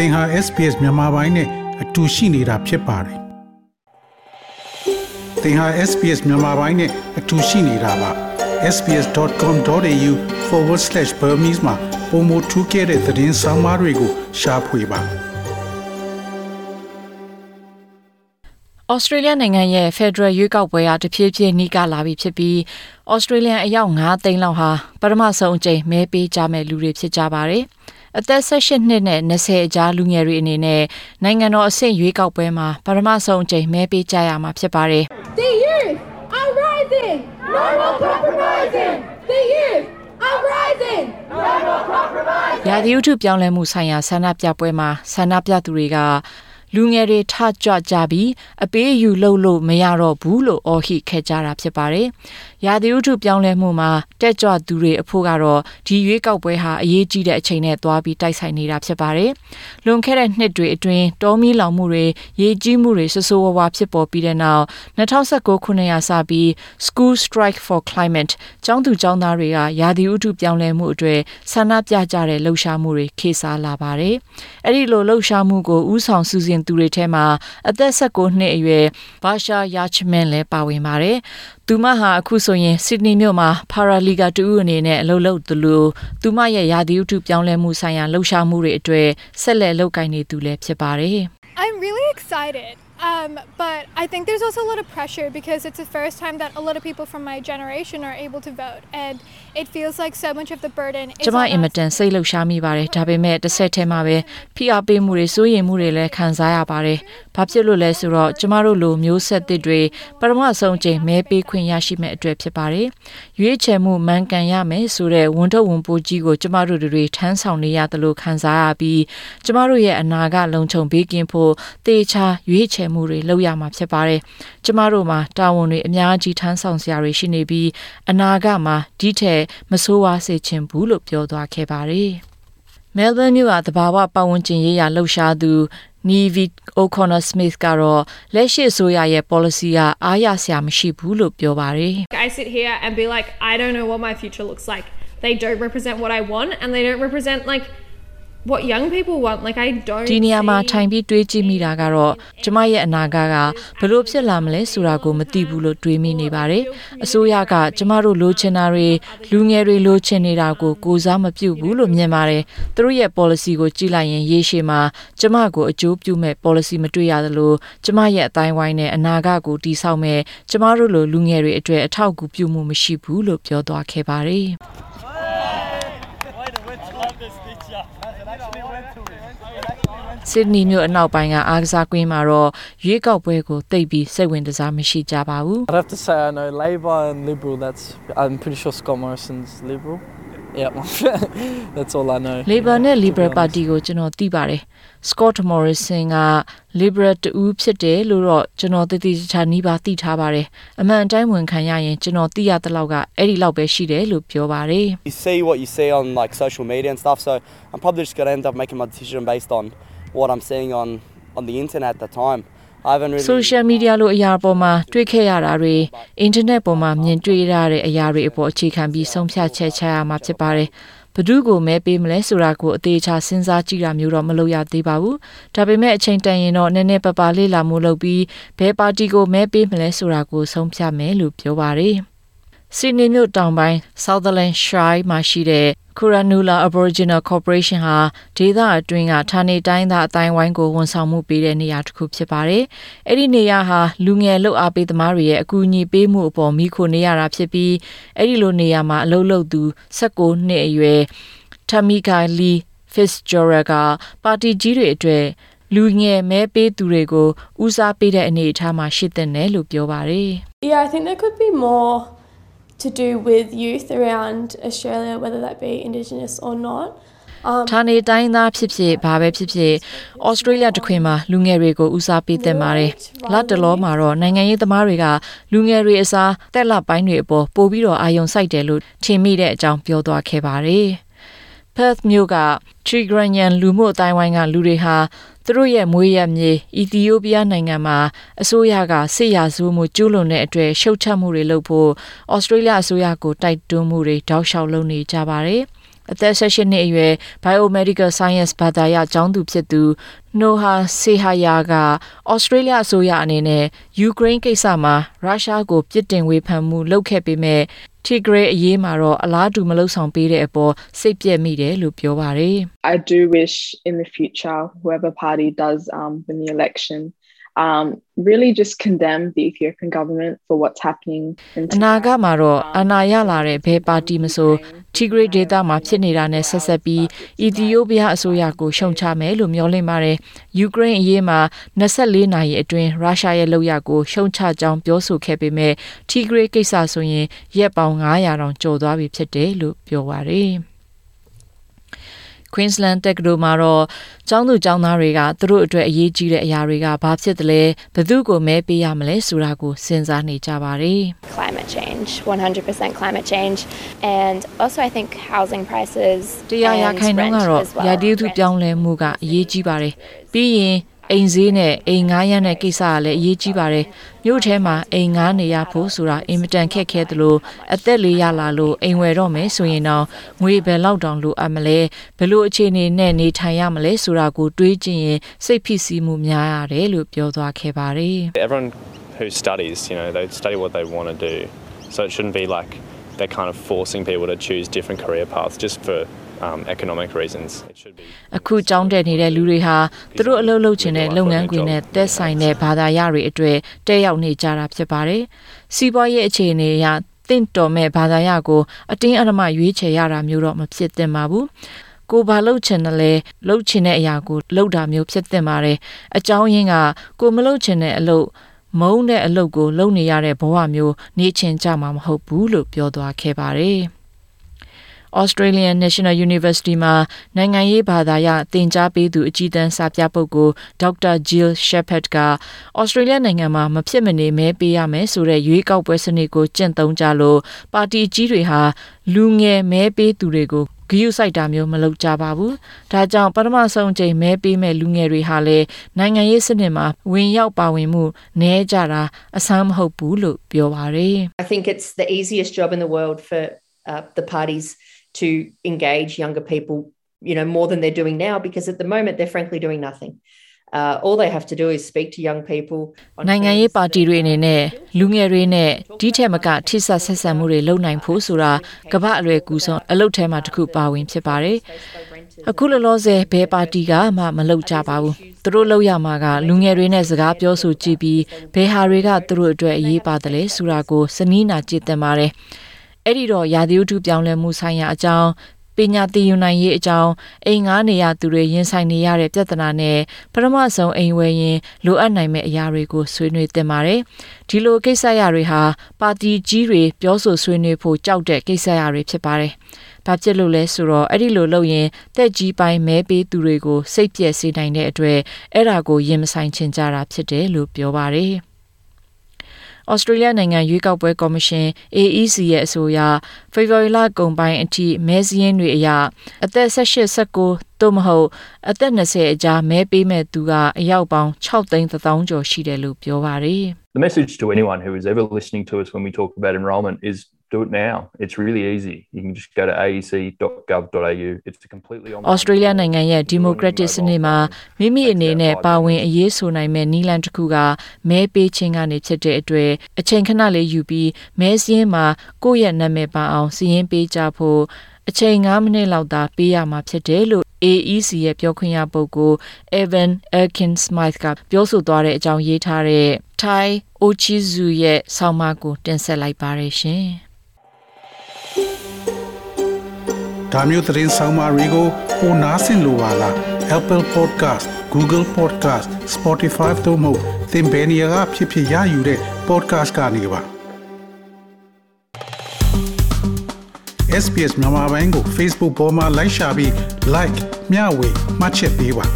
သင်ဟာ SPS မြန်မာပိုင်းနဲ့အတူရှိနေတာဖြစ်ပါတယ်သင်ဟာ SPS မြန်မာပိုင်းနဲ့အတူရှိနေတာပါ sps.com.au/burmese မှာပုံမထူးခဲ့တဲ့သတင်းစာမားတွေကိုရှားဖွေပါဩစတြေးလျနိုင်ငံရဲ့ Federal ရွေးကောက်ပွဲအားတဖြည်းဖြည်းနှီးကလာပြီဖြစ်ပြီးဩစတြေးလျအယောက်9သိန်းလောက်ဟာပထမဆုံးအကြိမ်မဲပေးကြမဲ့လူတွေဖြစ်ကြပါတယ်။ အသက်18နှစ်နဲ့20အကြားလူငယ်တွေအနေနဲ့နိုင်ငံတော်အဆင့်ရွေးကောက်ပွဲမှာပထမဆုံးအကြိမ်မဲပေးကြရမှာဖြစ်ပါတယ်။ The youth are rising no more compromising the youth are rising no more compromising ရာသီဥတုပြောင်းလဲမှုဆိုင်ရာဆန္ဒပြပွဲမှာဆန္ဒပြသူတွေက လူငယ်တွေထကြွကြပြီးအပေးယူလုပ်လို့မရတော့ဘူးလို့အော်ဟစ်ခဲ့ကြတာဖြစ်ပါတယ်။ရာသီဥတုပြောင်းလဲမှုမှာတက်ကြွသူတွေအဖို့ကတော့ဒီရွေးကောက်ပွဲဟာအရေးကြီးတဲ့အချိန်နဲ့သွားပြီးတိုက်ဆိုင်နေတာဖြစ်ပါတယ်။လွန်ခဲ့တဲ့နှစ်တွေအတွင်းတောမီလောင်မှုတွေရေကြီးမှုတွေဆဆိုးဝါးဝါဖြစ်ပေါ်ပြီးတဲ့နောက်2019ခုနှစ်ရာစပြီး School Strike for Climate ကျောင်းသူကျောင်းသားတွေကရာသီဥတုပြောင်းလဲမှုအတွေ့ဆန္ဒပြကြတဲ့လှုပ်ရှားမှုတွေခေစားလာပါတယ်။အဲ့ဒီလိုလှုပ်ရှားမှုကိုဥဆောင်စူးစင်သူတွေထဲမှာအသက်16နှစ်အရွယ်ဘာရှာယာချမန်လည်းပါဝင်ပါတယ်။သူမဟာအခုဆိုရင်ဆစ်ဒနီမြို့မှာပါရာလီဂါတူအနေနဲ့အလုပ်လုပ်သလိုသူမရဲ့ရာသီဥတုပြောင်းလဲမှုဆိုင်ရာလှုပ်ရှားမှုတွေအတွေ့ဆက်လက်လုပ်ကိုင်နေသူလည်းဖြစ်ပါတယ်။ I'm really excited Um, but I think there's also a lot of pressure because it's the first time that a lot of people from my generation are able to vote and it feels like so much of the burden is ကျမအင်မတန်စိတ်လှုပ်ရှားမိပါတယ်ဒါပေမဲ့တစ်ဆက်တည်းမှာပဲဖိအားပေးမှုတွေစိုးရိမ်မှုတွေလည်းခံစားရပါတယ်ဘာဖြစ်လို့လဲဆိုတော့ကျမတို့လိုမျိုးဆက်သစ်တွေပထမဆုံးအချိန်မဲပေးခွင့်ရရှိမဲ့အတွက်ဖြစ်ပါတယ်ရွေးချယ်မှုမှန်ကန်ရမယ်ဆိုတဲ့ဝန်ထုတ်ဝန်ပိုးကြီးကိုကျမတို့တွေထမ်းဆောင်နေရတယ်လို့ခံစားရပြီးကျမတို့ရဲ့အနာဂတ်လုံခြုံပေးကင်းဖို့တေချာရွေးချယ်မှုတွေလုပ်ရမှာဖြစ်ပါတယ်။ကျမတို့မှာတာဝန်တွေအများကြီးထမ်းဆောင်စရာတွေရှိနေပြီးအနာဂတ်မှာဒီထက်မဆိုးဝါးစေချင်ဘူးလို့ပြောသွားခဲ့ပါတယ်။ Melbourne မြို့ကတဘာဝပတ်ဝန်းကျင်ရေးရာလှုပ်ရှားသူ Nivi O'Connor Smith ကတော့လက်ရှိအစိုးရရဲ့ policy ကအားရစရာမရှိဘူးလို့ပြောပါတယ်။ I sit here and be like I don't know what my future looks like. They don't represent what I want and they don't represent like what young people want like I don't ဒီနေရာမှာထိုင်ပြီးတွေးကြည့်မိတာကတော့ကျမရဲ့အနာဂတ်ကဘလို့ဖြစ်လာမလဲဆိုတာကိုမသိဘူးလို့တွေးမိနေပါတယ်အစိုးရကကျမတို့လိုချင်တာတွေလူငယ်တွေလိုချင်နေတာကိုကိုစားမပြုတ်ဘူးလို့မြင်ပါတယ်သူတို့ရဲ့ policy ကိုကြည့်လိုက်ရင်ရေရှည်မှာကျမကိုအကျိုးပြုမဲ့ policy မတွေ့ရသလိုကျမရဲ့အတိုင်းဝိုင်းနဲ့အနာဂတ်ကိုတည်ဆောက်မဲ့ကျမတို့လိုလူငယ်တွေအတွက်အထောက်အကူပြုမှုမရှိဘူးလို့ပြောသွားခဲ့ပါတယ် ဆစ်ဒနီမြို့အနောက်ပိုင်းကအားကစားကွင်းမှာတော့ရွေးကောက်ပွဲကိုတိတ်ပြီးစိတ်ဝင်စားမရှိကြပါဘူး I'd have to say I know Labor and Liberal that's I'm pretty sure Scott Morrison's Liberal Yep. That's all I know. Labor နဲ့ Liberal Party ကိုကျွန်တော်သိပါတယ်။ Scott Morrison က Liberal တူဖြစ်တယ်လို့တော့ကျွန်တော်တည်တည်ချာနီးပါသိထားပါတယ်။အမှန်အတိုင်းဝန်ခံရရင်ကျွန်တော်သိရတဲ့လောက်ကအဲ့ဒီလောက်ပဲရှိတယ်လို့ပြောပါတယ်။ You see what you see on like social media and stuff so I'm probably just going to end up making my decision based on what I'm seeing on on the internet at the time. I haven't really social media လို့အရာပေါ်မှာတွေ့ခဲ့ရတာတွေ internet ပေါ်မှာမြင်တွေ့ရတဲ့အရာတွေအပေါ်အခြေခံပြီးဆုံးဖြတ်ချက်ချရမှာဖြစ်ပါတယ်။ဘဒုကိုမဲပေးမလဲဆိုတာကိုအသေးချာစဉ်းစားကြည့်တာမျိုးတော့မလုပ်ရသေးပါဘူး။ဒါပေမဲ့အချိန်တန်ရင်တော့နည်းနည်းပပလေးလာမှုလုပ်ပြီးဘယ်ပါတီကိုမဲပေးမလဲဆိုတာကိုဆုံးဖြတ်မယ်လို့ပြောပါတယ်။စီနီမြို့တောင်ပိုင်း Sutherland Shire မှာရှိတဲ့ Kuranula Aboriginal Corporation ဟာဒေသအတွင်းကဌာနေတိုင်းသားအတိုင်းဝိုင်းကိုဝန်ဆောင်မှုပေးတဲ့နေရာတစ်ခုဖြစ်ပါတယ်။အဲ့ဒီနေရာဟာလူငယ်လှုပ်အားပေးသမားတွေရဲ့အကူအညီပေးမှုအပေါ်မိခိုနေရတာဖြစ်ပြီးအဲ့ဒီလိုနေရာမှာအလုပ်လုပ်သူ16နှစ်အရွယ် Tamika Lee Fitzgerald ကပါတီကြီးတွေအတွက်လူငယ်မဲပေးသူတွေကိုဦးစားပေးတဲ့အနေအထားမှာရှိတဲ့နယ်လို့ပြောပါတယ်။ Yeah, I think there could be more to do with youth around Australia, whether that be Indigenous or not. ဌာနေတိုင်းသားဖြစ်ဖြစ်ဘာပဲဖြစ်ဖြစ်ဩစတြေးလျတခွင်မှာလူငယ်တွေကိုဦးစားပေးသင့်ပါတယ်။လတ်တလောမှာတော့နိုင်ငံရေးသမားတွေကလူငယ်တွေအစားတက်လက်ပိုင်းတွေအပေါ်ပို့ပြီးတော့အာရုံစိုက်တယ်လို့ထင်မိတဲ့အကြောင်းပြောသွားခဲ့ပါတယ်။ Perth မြို့က Tigranyan လူမှုအတိုင်းဝိုင်းကလူတွေဟာသူတို့ရဲ့မွေးရမြေအီသီယိုးပီးယားနိုင်ငံမှာအစိုးရကစစ်ရာဇဝမှုကျူးလွန်တဲ့အတွက်ရှုတ်ချမှုတွေလုပ်ဖို့ဩစတြေးလျအစိုးရကိုတိုက်တွန်းမှုတွေတောက်လျှောက်လုပ်နေကြပါတယ်။အသက်16နှစ်အရွယ် Biomedical Science ဘာသာရပ်ကျောင်းသူဖြစ်သူ Noha Sehaya က Australia အစိုးရအနေနဲ့ Ukraine ကိစ္စမှာရုရှားကိုပြစ်တင်ဝေဖန်မှုလုပ်ခဲ့ပေမဲ့ Tigray အရေးမှာတော့အလားတူမလုပ်ဆောင်ပေးတဲ့အပေါ်စိတ်ပြက်မိတယ်လို့ပြောပါတယ် I do wish in the future, whoever party does um, win the election, um, really just condemn the Ethiopian government for what's happening. In အနာဂတ်မှာတော့အနာရလာတဲ့ဘယ်ပါတီမဆို Tigray ဒေသမှာဖြစ်နေတာနဲ့ဆက်ဆက်ပြီးအီသီယိုးပီးယားအစိုးရကိုရှုံချမယ်လို့မျှော်လင့်ပါတယ်။ Ukraine အရေးမှာ24နာရီအတွင်းရုရှားရဲ့လုပ်ရကိုရှုံချကြောင်းပြောဆိုခဲ့ပေမဲ့ Tigray ကိစ္စဆိုရင်ရက်ပေါင်း900တောင်ကျော်သွားပြီဖြစ်တယ်လို့ပြောပါတယ်။ Queensland တက္ကသိုလ်မှာတော့ကျောင်းသူကျောင်းသားတွေကသူတို့အတွက်အရေးကြီးတဲ့အရာတွေကဘာဖြစ်တယ်လဲဘယ်သူကိုမဲပေးရမလဲဆိုတာကိုစဉ်းစားနေကြပါတယ် climate change, 100% climate change, and also I think housing prices တရားရ and ခိုင်နှုန်း rent ကတော့ as well. ရာသီဥတုပြောင်းလဲမှုကအရေးကြီးပါတယ်ပြီးရင် အိမ်ဈေးနဲ့အိမ်ငားရမ်းတဲ့ကိစ္စကလည်းအရေးကြီးပါတယ်မြို့ထဲမှာအိမ်ငားနေရဖို့ဆိုတာအင်မတန်ခက်ခဲသလိုအသက်လေးရလာလို့အိမ်ဝယ်တော့မယ်ဆိုရင်တော့ငွေဘယ်လောက်တောင်လိုအပ်မလဲဘယ်လိုအခြေအနေနဲ့နေထိုင်ရမလဲဆိုတာကိုတွေးကြည့်ရင်စိတ်ဖြစ်စီမှုများရတယ်လို့ပြောသွားခဲ့ပါတယ် Everyone who studies, you know, they study what they want to do. So it shouldn't be like they're kind of forcing people to choose different career paths just for um, economic reasons. It should be. အခုကြောင်းတက်နေတဲ့လူတွေဟာသူတို့အလုပ်လုပ်ချင်တဲ့လုပ်ငန်းခွင်နဲ့သက်ဆိုင်တဲ့ဘာသာရတွေအတွေ့တက်ရောက်နေကြတာဖြစ်ပါတယ်။စီးပွားရေးအခြေအနေအရတင့်တော်မဲ့ဘာသာရကိုအတင်းအဓမ္မရွေးချယ်ရတာမျိုးတော့မဖြစ်သင့်ပါဘူး။ကိုဘာလှုပ်ချင်တယ်လဲလှုပ်ချင်တဲ့အရာကိုလှုပ်တာမျိုးဖြစ်သင့်ပါတယ်။အကြောင်းရင်းကကိုမလှုပ်ချင်တဲ့အလုပ်မုန်းတဲ့အလုပ်ကိုလုပ်နေရတဲ့ဘဝမျိုးနေချင်ကြမှာမဟုတ်ဘူးလို့ပြောသွားခဲ့ပါတယ်။ Australian National University မှာနိုင်ငံရေးဘာသာရသင်ကြားပေးသူအကြီးတန်းစာပြပုဂ္ဂိုလ် Dr. Jill Shepherd က Australia နိုင်ငံမှာမဖြစ်မနေမဲပေးရမယ်ဆိုတဲ့ရွေးကောက်ပွဲစနစ်ကိုကျင့်သုံးကြလို့ပါတီကြီးတွေဟာလူငယ်မဲပေးသူတွေကိုဂယုစိုက်တာမျိုးမလုပ်ကြပါဘူး။ဒါကြောင့်ပထမဆုံးချိန်မဲပေးမဲ့လူငယ်တွေဟာလည်းနိုင်ငံရေးစနစ်မှာဝင်ရောက်ပါဝင်မှုနည်းကြတာအဆန်းမဟုတ်ဘူးလို့ပြောပါတယ် I think it's the easiest job in the world for uh, the parties to engage younger people, you know, more than they're doing now, because at the moment they're frankly doing nothing. Uh, all they have to do is speak to young people. on နိုင်ငံရေး things ပါ that တီတွေအနေနဲ့လူငယ်တွေနဲ့ဒီထက်မကထိစပ်ဆက်ဆံမှုတွေလုပ်နိုင်ဖို့ဆိုတာကမ္ဘာအလွယ်ကူဆုံးအလုပ်ထဲမှာတစ်ခုပါဝင်ဖြစ်ပါတယ်။အခုလောလောဆယ်ဘယ်ပါတီကမှမလုပ်ကြပါဘူး။သူတို့လုပ်ရမှာကလူငယ်တွေနဲ့စကားပြောဆိုကြည့်ပြီးဘယ်ဟာတွေကသူတို့အတွက်အရေးပါတယ်လဲဆိုတာကိုစနီးနာကြည့်သင်ပါတယ်။ အဲ့ဒီတော့ရာသီဥတုပြောင်းလဲမှုဆိုင်ရာအကြောင်းပညာသင်ယူနိုင်ရေးအကြောင်းအိမ်ငားနေရသူတွေရင်ဆိုင်နေရတဲ့ပြဿနာနဲ့ပထမဆုံးအိမ်ဝယ်ရင်လိုအပ်နိုင်မဲ့အရာတွေကိုဆွေးနွေးသင့်ပါတယ်။ဒီလိုကိစ္စရတွေဟာပါတီကြီးတွေပြောဆိုဆွေးနွေးဖို့ကြောက်တဲ့ကိစ္စရတွေဖြစ်ပါတယ်။ဘာဖြစ်လို့လဲဆိုတော့အဲ့ဒီလိုလုပ်ရင်တက်ကြီးပိုင်းမဲပေးသူတွေကိုစိတ်ပြည့်စေနိုင်တဲ့အတွက်အဲ့ဒါကိုရင်မဆိုင်ချင်ကြတာဖြစ်တယ်လို့ပြောပါတယ်။ Australia နိုင်ငံရွေးကောက်ပွဲကော်မရှင် AEC ရဲ့အဆိုအရဖေဖော်ဝါရီလကုန်ပိုင်းအထိမဲစည်းရင်းတွေအရအသက်18 19သို့မဟုတ်အသက်20အကြားမဲပေးမဲ့သူကအယောက်ပေါင်း6သိန်း3000ကျော်ရှိတယ်လို့ပြောပါတယ် The message to anyone who is ever listening to us when we talk about enrolment is do it now. It's really easy. You can just go to aec.gov.au. It's a completely online. Australia နိုင်ငံရဲ့ Democratic စနစ်မှာမိမိအနေနဲ့ပါဝင်အရေးဆိုနိုင်မဲ့နီလန်တစ်ခုကမဲပေးခြင်းကနေဖြစ်တဲ့အတွက်အချိန်ခဏလေးယူပြီးမဲစင်းမှာကိုယ့်ရဲ့နာမည်ပါအောင်စီရင်ပေးကြဖို့အချိန်9မိနစ်လောက်သာပေးရမှာဖြစ်တယ်လို့ AEC ရဲ့ပြောခွင့်ရပုဂ္ဂိုလ် Evan Erkin Smith ကပြောဆိုသွားတဲ့အကြောင်းရေးထားတဲ့ Thai Ochizu ရဲ့ဆောင်းပါးကိုတင်ဆက်လိုက်ပါရရှင်။ ဒါမျိုးသတင်းဆောင်မတွေကိုပိုနားဆင်လိုပါလား Apple Podcast Google Podcast Spotify တို့မှာသင်ပင်ရာဖြစ်ဖြစ်ရယူတဲ့ podcast ကနေပါ SPS မြန်မာပိုင်းကို Facebook ပေါ်မှာ like ရှာပြီး like မျှဝေမှတ်ချက်ပေးပါ